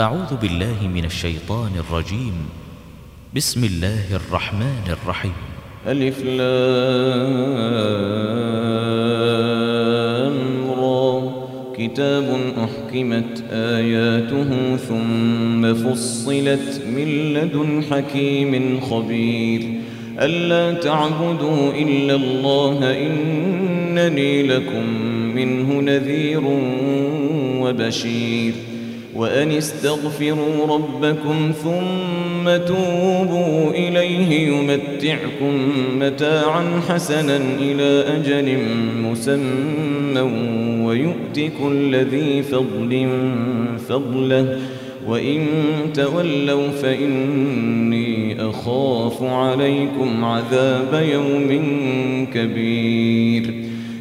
أعوذ بالله من الشيطان الرجيم. بسم الله الرحمن الرحيم. ألف لام را كتاب أحكمت آياته ثم فصلت من لدن حكيم خبير. ألا تعبدوا إلا الله إنني لكم منه نذير وبشير. وأن استغفروا ربكم ثم توبوا إليه يمتعكم متاعا حسنا إلى أجل مسمى ويؤت كل ذي فضل فضله وإن تولوا فإني أخاف عليكم عذاب يوم كبير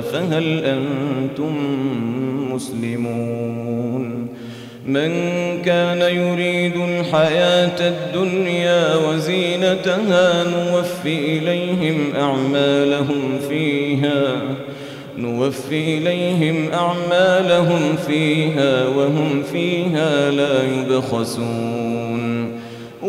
فهل أنتم مسلمون؟ من كان يريد الحياة الدنيا وزينتها نوفي إليهم أعمالهم فيها نوفي إليهم أعمالهم فيها وهم فيها لا يبخسون.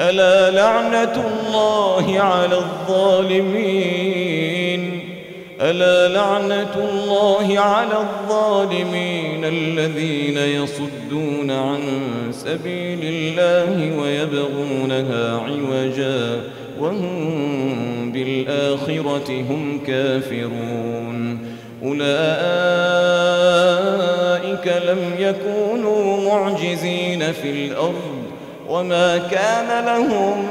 ألا لعنة الله على الظالمين؟ ألا لعنة الله على الظالمين الذين يصدون عن سبيل الله ويبغونها عوجا وهم بالآخرة هم كافرون؟ أولئك لم يكونوا معجزين في الأرض وما كان لهم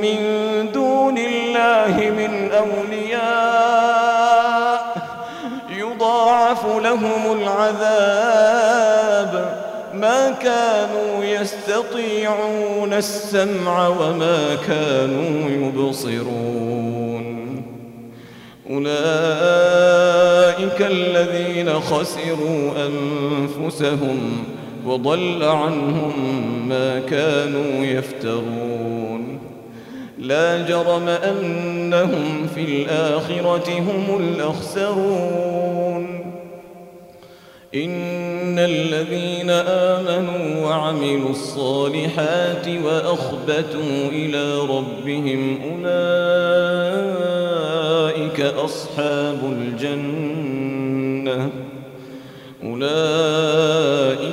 من دون الله من أولياء يضاعف لهم العذاب ما كانوا يستطيعون السمع وما كانوا يبصرون أولئك الذين خسروا أنفسهم وضل عنهم ما كانوا يفترون. لا جرم أنهم في الآخرة هم الأخسرون. إن الذين آمنوا وعملوا الصالحات وأخبتوا إلى ربهم أولئك أصحاب الجنة. أولئك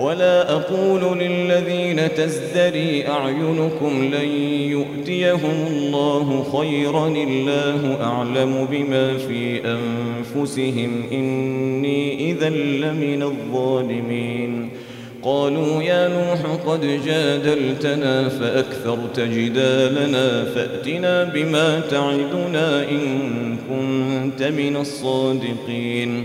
ولا أقول للذين تزدري أعينكم لن يؤتيهم الله خيرا. الله أعلم بما في أنفسهم. إني إذا لمن الظالمين. قالوا يا نوح قد جادلتنا فأكثرت جدالنا. فأتنا بما تعدنا إن كنت من الصادقين.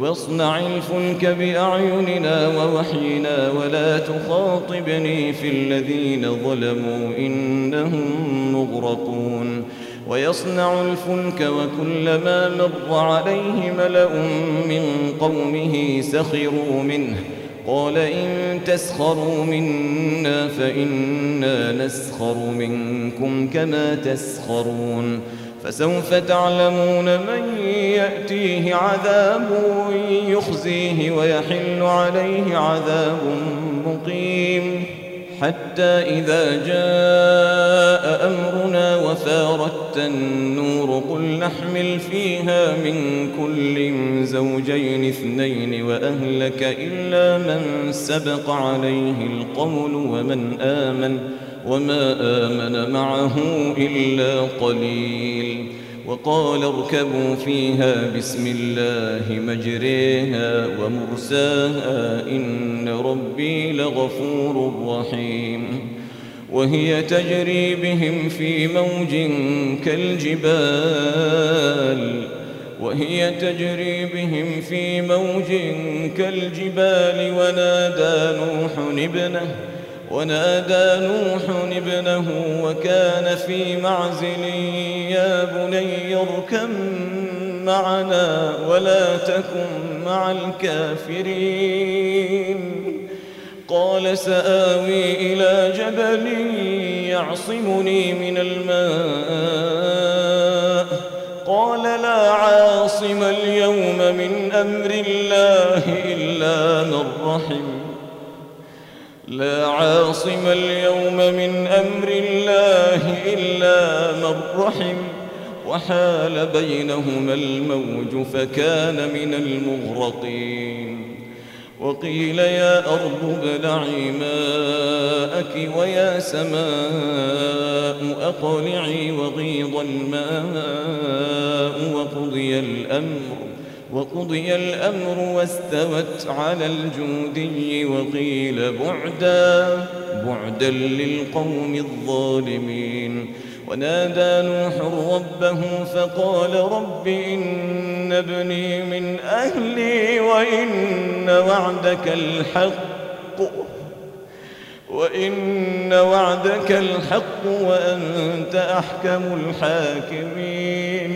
واصنع الفلك بأعيننا ووحينا ولا تخاطبني في الذين ظلموا إنهم مغرقون. ويصنع الفلك وكلما مر عليه ملأ من قومه سخروا منه. قال إن تسخروا منا فإنا نسخر منكم كما تسخرون. فسوف تعلمون من يأتيه عذاب يخزيه ويحل عليه عذاب مقيم. حتى إذا جاء أمرنا وفارت النور قل نحمل فيها من كل زوجين اثنين وأهلك إلا من سبق عليه القول ومن آمن. وما آمن معه إلا قليل. وقال اركبوا فيها بسم الله مجريها ومرساها إن ربي لغفور رحيم. وهي تجري بهم في موج كالجبال. وهي تجري بهم في موج كالجبال. ونادى نوح ابنه ونادى نوح ابنه وكان في معزل يا بني اركم معنا ولا تكن مع الكافرين. قال سآوي إلى جبل يعصمني من الماء. قال لا عاصم اليوم من أمر الله إلا من رحم. لا عاصم اليوم من أمر الله إلا من رحم وحال بينهما الموج فكان من المغرقين. وقيل يا أرض ابلعي ماءك ويا سماء أقلعي وغيض الماء وقضي الأمر. وقضي الأمر واستوت على الجودي وقيل بعدا بعدا للقوم الظالمين. ونادى نوح ربه فقال رب إن ابني من أهلي وإن وعدك الحق وإن وعدك الحق وأنت أحكم الحاكمين.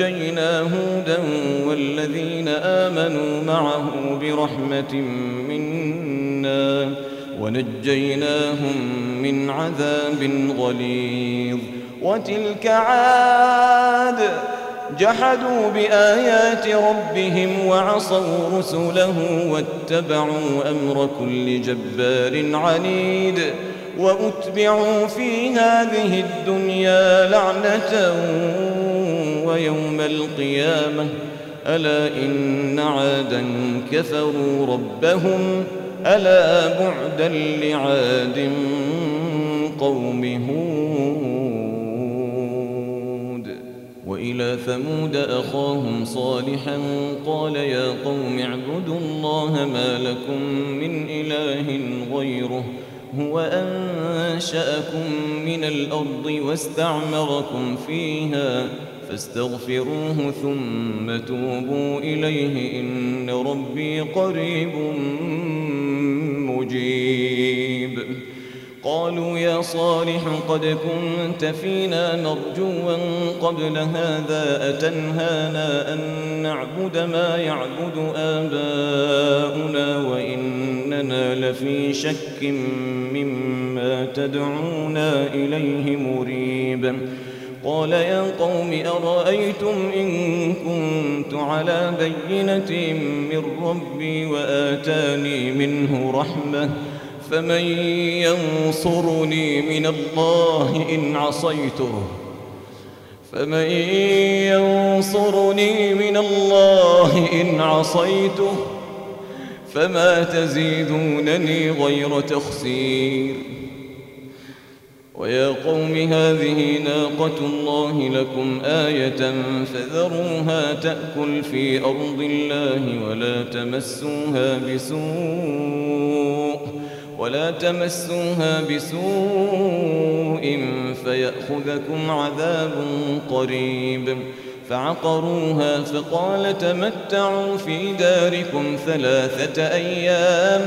نجينا هودا والذين آمنوا معه برحمة منا ونجيناهم من عذاب غليظ. وتلك عاد جحدوا بآيات ربهم وعصوا رسله واتبعوا أمر كل جبار عنيد. وأتبعوا في هذه الدنيا لعنة ويوم القيامة ألا إن عادا كفروا ربهم؟ ألا بعدا لعاد قوم هود؟ وإلى ثمود أخاهم صالحا قال يا قوم اعبدوا الله ما لكم من إله غيره هو أنشأكم من الأرض واستعمركم فيها. فاستغفروه ثم توبوا إليه إن ربي قريب مجيب. قالوا يا صالح قد كنت فينا مرجوا قبل هذا أتنهانا أن نعبد ما يعبد آباؤنا وإننا لفي شك مما تدعونا إليه مريب. قال يا قوم أرأيتم إن كنت على بينة من ربي وآتاني منه رحمة فمن ينصرني من الله إن عصيته فمن ينصرني من الله إن عصيته فما تزيدونني غير تخسير ويا قوم هذه ناقة الله لكم آية فذروها تأكل في أرض الله ولا تمسوها بسوء ولا تمسوها بسوء فيأخذكم عذاب قريب فعقروها فقال تمتعوا في داركم ثلاثة أيام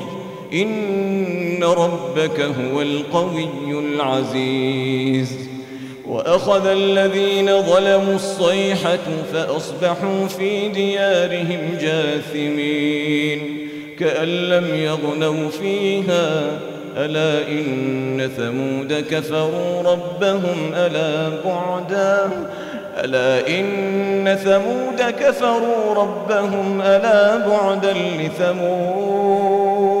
إن ربك هو القوي العزيز. وأخذ الذين ظلموا الصيحة فأصبحوا في ديارهم جاثمين. كأن لم يغنوا فيها ألا إن ثمود كفروا ربهم ألا بعدا ألا إن ثمود كفروا ربهم ألا بعدا لثمود.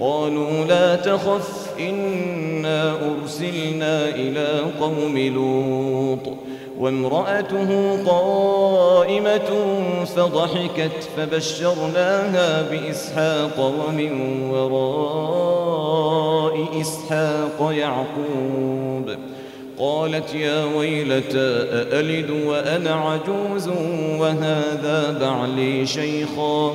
قالوا لا تخف إنا أرسلنا إلى قوم لوط وامرأته قائمة فضحكت فبشرناها بإسحاق ومن وراء إسحاق يعقوب. قالت يا ويلتى أألد وأنا عجوز وهذا بعلي شيخا؟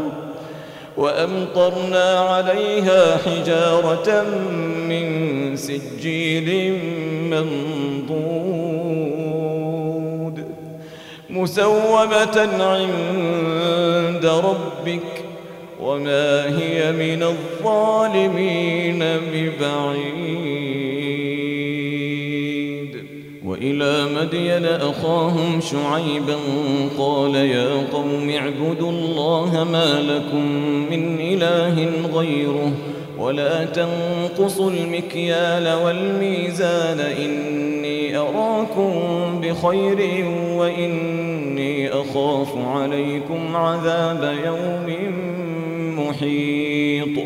وأمطرنا عليها حجارة من سجيل منضود مسومة عند ربك وما هي من الظالمين ببعيد. وإلى مدين أخاهم شعيبا قال يا قوم اعبدوا الله ما لكم من إله غيره ولا تنقصوا المكيال والميزان إني أراكم بخير وإني أخاف عليكم عذاب يوم محيط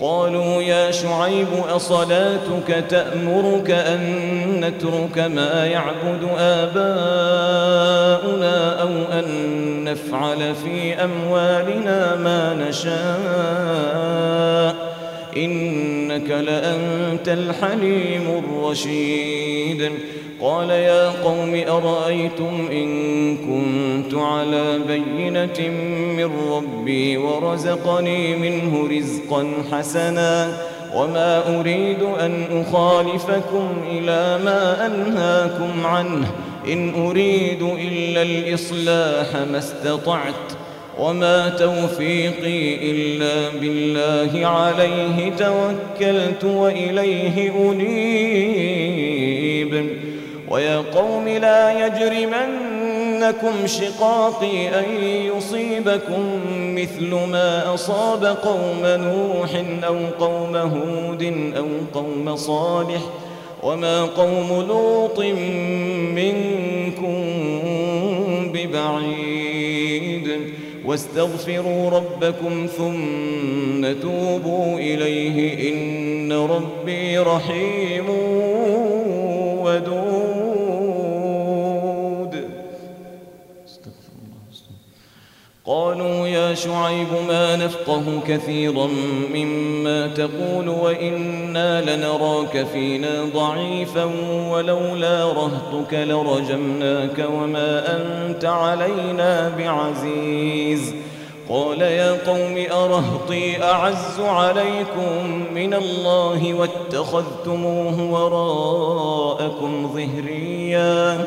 قالوا يا شعيب أصلاتك تأمرك أن نترك ما يعبد آباؤنا أو أن نفعل في أموالنا ما نشاء إنك لأنت الحليم الرشيد. قال يا قوم أرأيتم إن كنت على بينة من ربي ورزقني منه رزقا حسنا وما أريد أن أخالفكم إلى ما أنهاكم عنه. إن أريد إلا الإصلاح ما استطعت وما توفيقي إلا بالله عليه توكلت وإليه أنيب. ويا قوم لا يجرمنكم شقاقي أن يصيبكم مثل ما أصاب قوم نوح أو قوم هود أو قوم صالح. وما قوم لوط منكم ببعيد. واستغفروا ربكم ثم توبوا إليه إن ربي رحيم ودود. قالوا يا شعيب ما نفقه كثيرا مما تقول وإنا لنراك فينا ضعيفا ولولا رهتك لرجمناك وما أنت علينا بعزيز. قال يا قوم أرهطي أعز عليكم من الله واتخذتموه وراءكم ظهريا.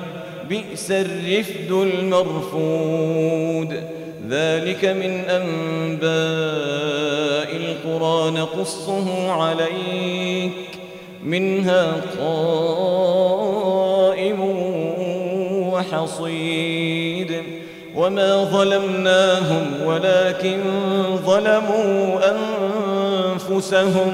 بئس الرفد المرفود. ذلك من أنباء القرى نقصه عليك. منها قائم وحصيد. وما ظلمناهم ولكن ظلموا أنفسهم.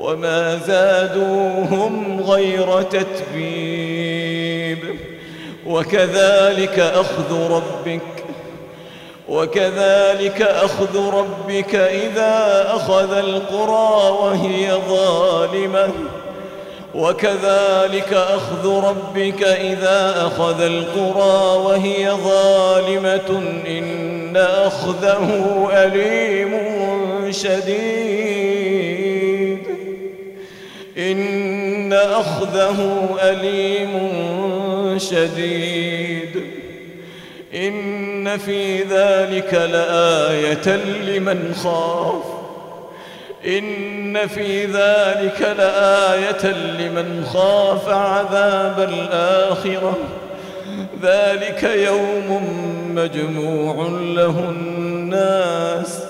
وما زادوهم غير تتبيب. وكذلك أخذ ربك وكذلك أخذ ربك إذا أخذ القرى وهي ظالمة. وكذلك أخذ ربك إذا أخذ القرى وهي ظالمة. إن أخذه أليم شديد. إن أخذه أليم شديد. إن في ذلك لآية لمن خاف. إن في ذلك لآية لمن خاف عذاب الآخرة. ذلك يوم مجموع له الناس.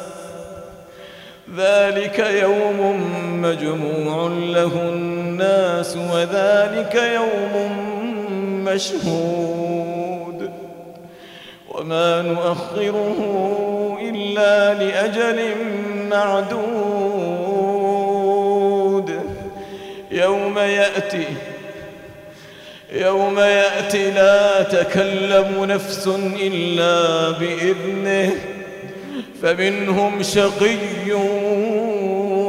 ذلك يوم مجموع له الناس وذلك يوم مشهود. وما نؤخره إلا لأجل معدود. يوم يأتي يوم يأتي لا تكلم نفس إلا بإذنه. فمنهم شقي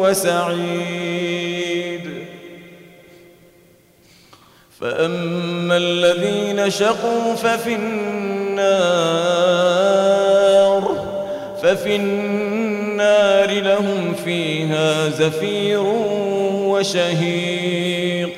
وسعيد. فأما الذين شقوا ففي النار ففي النار لهم فيها زفير وشهيق.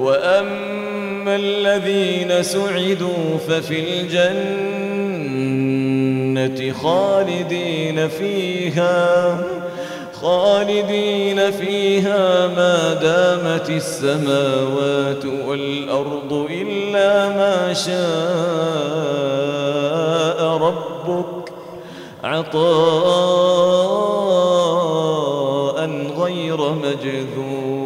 وأما الذين سعدوا ففي الجنة خالدين فيها خالدين فيها ما دامت السماوات والأرض إلا ما شاء ربك. عطاء غير مجذوذ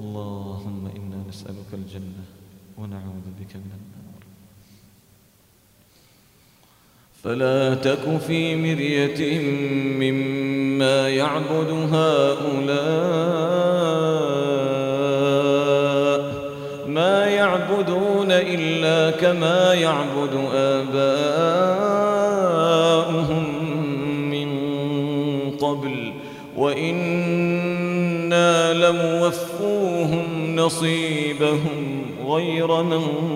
اللهم إنا نسألك الجنة ونعوذ بك من النار فلا تك في مرية مما يعبد هؤلاء ما يعبدون إلا كما يعبد آباؤهم من قبل وإنا لموفوهم نصيبهم غير منقوص.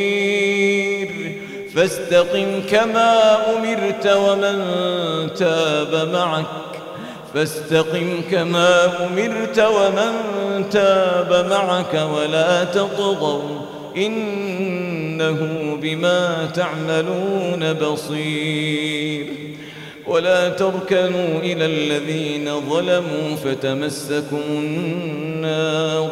فاستقم كما أمرت ومن تاب معك. فاستقم كما أمرت ومن تاب معك ولا تطغوا. إنه بما تعملون بصير. ولا تركنوا إلى الذين ظلموا فتمسكم النار.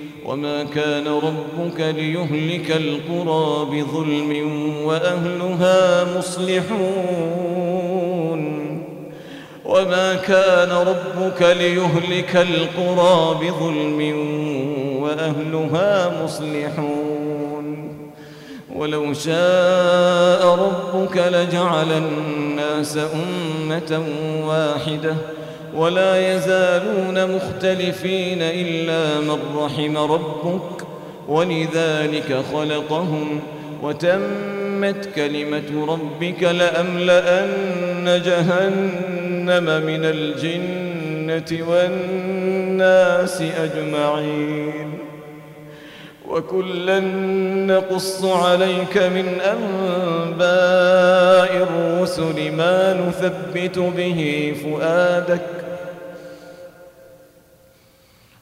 وما كان ربك ليهلك القرى بظلم وأهلها مصلحون. وما كان ربك ليهلك القرى بظلم وأهلها مصلحون. ولو شاء ربك لجعل الناس أمة واحدة. ولا يزالون مختلفين إلا من رحم ربك ولذلك خلقهم وتمت كلمة ربك لأملأن جهنم من الجنة والناس أجمعين وكلا نقص عليك من أنباء الرسل ما نثبت به فؤادك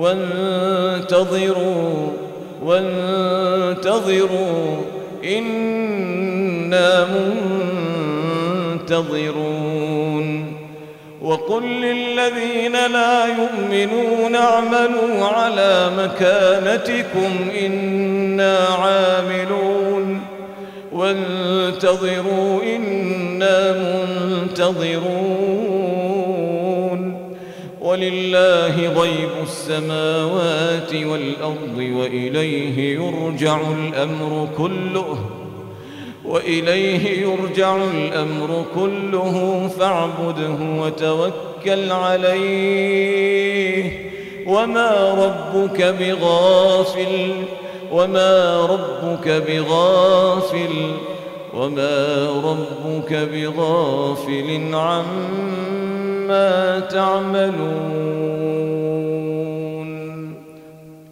وانتظروا وانتظروا إنا منتظرون. وقل للذين لا يؤمنون اعملوا على مكانتكم إنا عاملون. وانتظروا إنا منتظرون. ولله غيب السماوات والأرض وإليه يرجع الأمر كله وإليه يرجع الأمر كله فاعبده وتوكل عليه. وما ربك بغافل وما ربك بغافل وما ربك بغافل عما بما تعملون